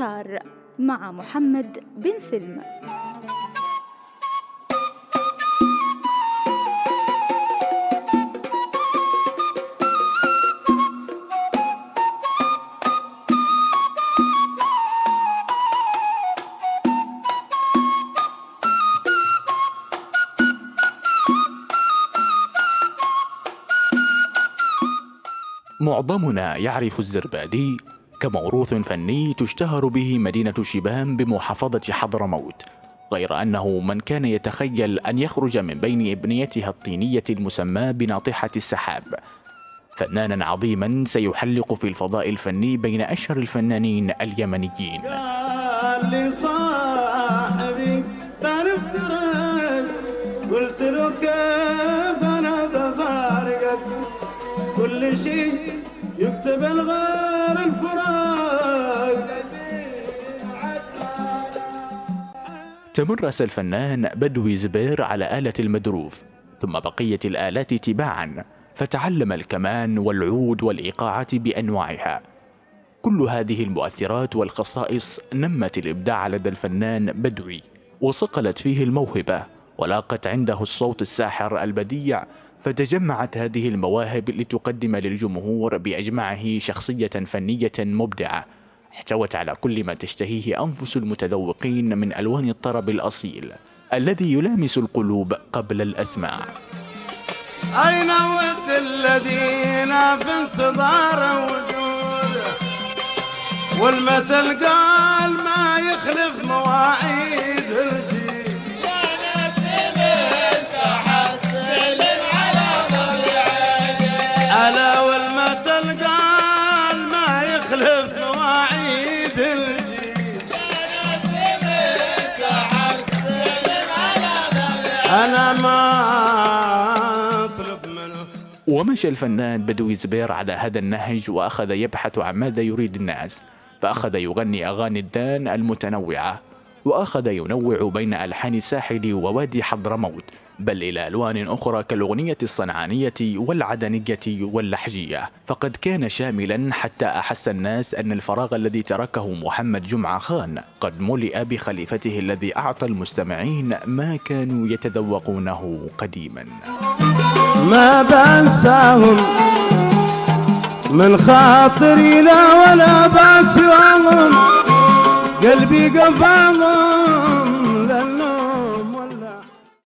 الأوتار مع محمد بن سلم. معظمنا يعرف الزربادي كموروث فني تشتهر به مدينة شبام بمحافظة حضرموت غير أنه من كان يتخيل أن يخرج من بين ابنيتها الطينية المسماة بناطحة السحاب. فنانا عظيما سيحلق في الفضاء الفني بين أشهر الفنانين اليمنيين. صاحبي قلت كيف أنا بفارقك كل شيء. يكتب الغير الفراق. تمرس الفنان بدوي زبير على آلة المدروف ثم بقية الآلات تباعا فتعلم الكمان والعود والإيقاعات بأنواعها. كل هذه المؤثرات والخصائص نمت الإبداع لدى الفنان بدوي وصقلت فيه الموهبة. ولاقت عنده الصوت الساحر البديع فتجمعت هذه المواهب لتقدم للجمهور بأجمعه شخصية فنية مبدعة. احتوت على كل ما تشتهيه أنفس المتذوقين من ألوان الطرب الأصيل الذي يلامس القلوب قبل الاسماع أين ود الذين في انتظار وجوده والمثل قال ما يخلف مواعيد الجيل. أنا ما أطلب منه. ومشى الفنان بدوي زبير على هذا النهج وأخذ يبحث عن ماذا يريد الناس فأخذ يغني أغاني الدان المتنوعة. وأخذ ينوع بين ألحان الساحل ووادي حضرموت بل إلى ألوان أخرى كالأغنية الصنعانية والعدنية واللحجية. فقد كان شاملا حتى أحس الناس أن الفراغ الذي تركه محمد جمعة خان قد ملئ بخليفته الذي أعطى المستمعين ما كانوا يتذوقونه قديما. ما بنساهم من خاطري لا ولا بسواهم قلبي قفاهم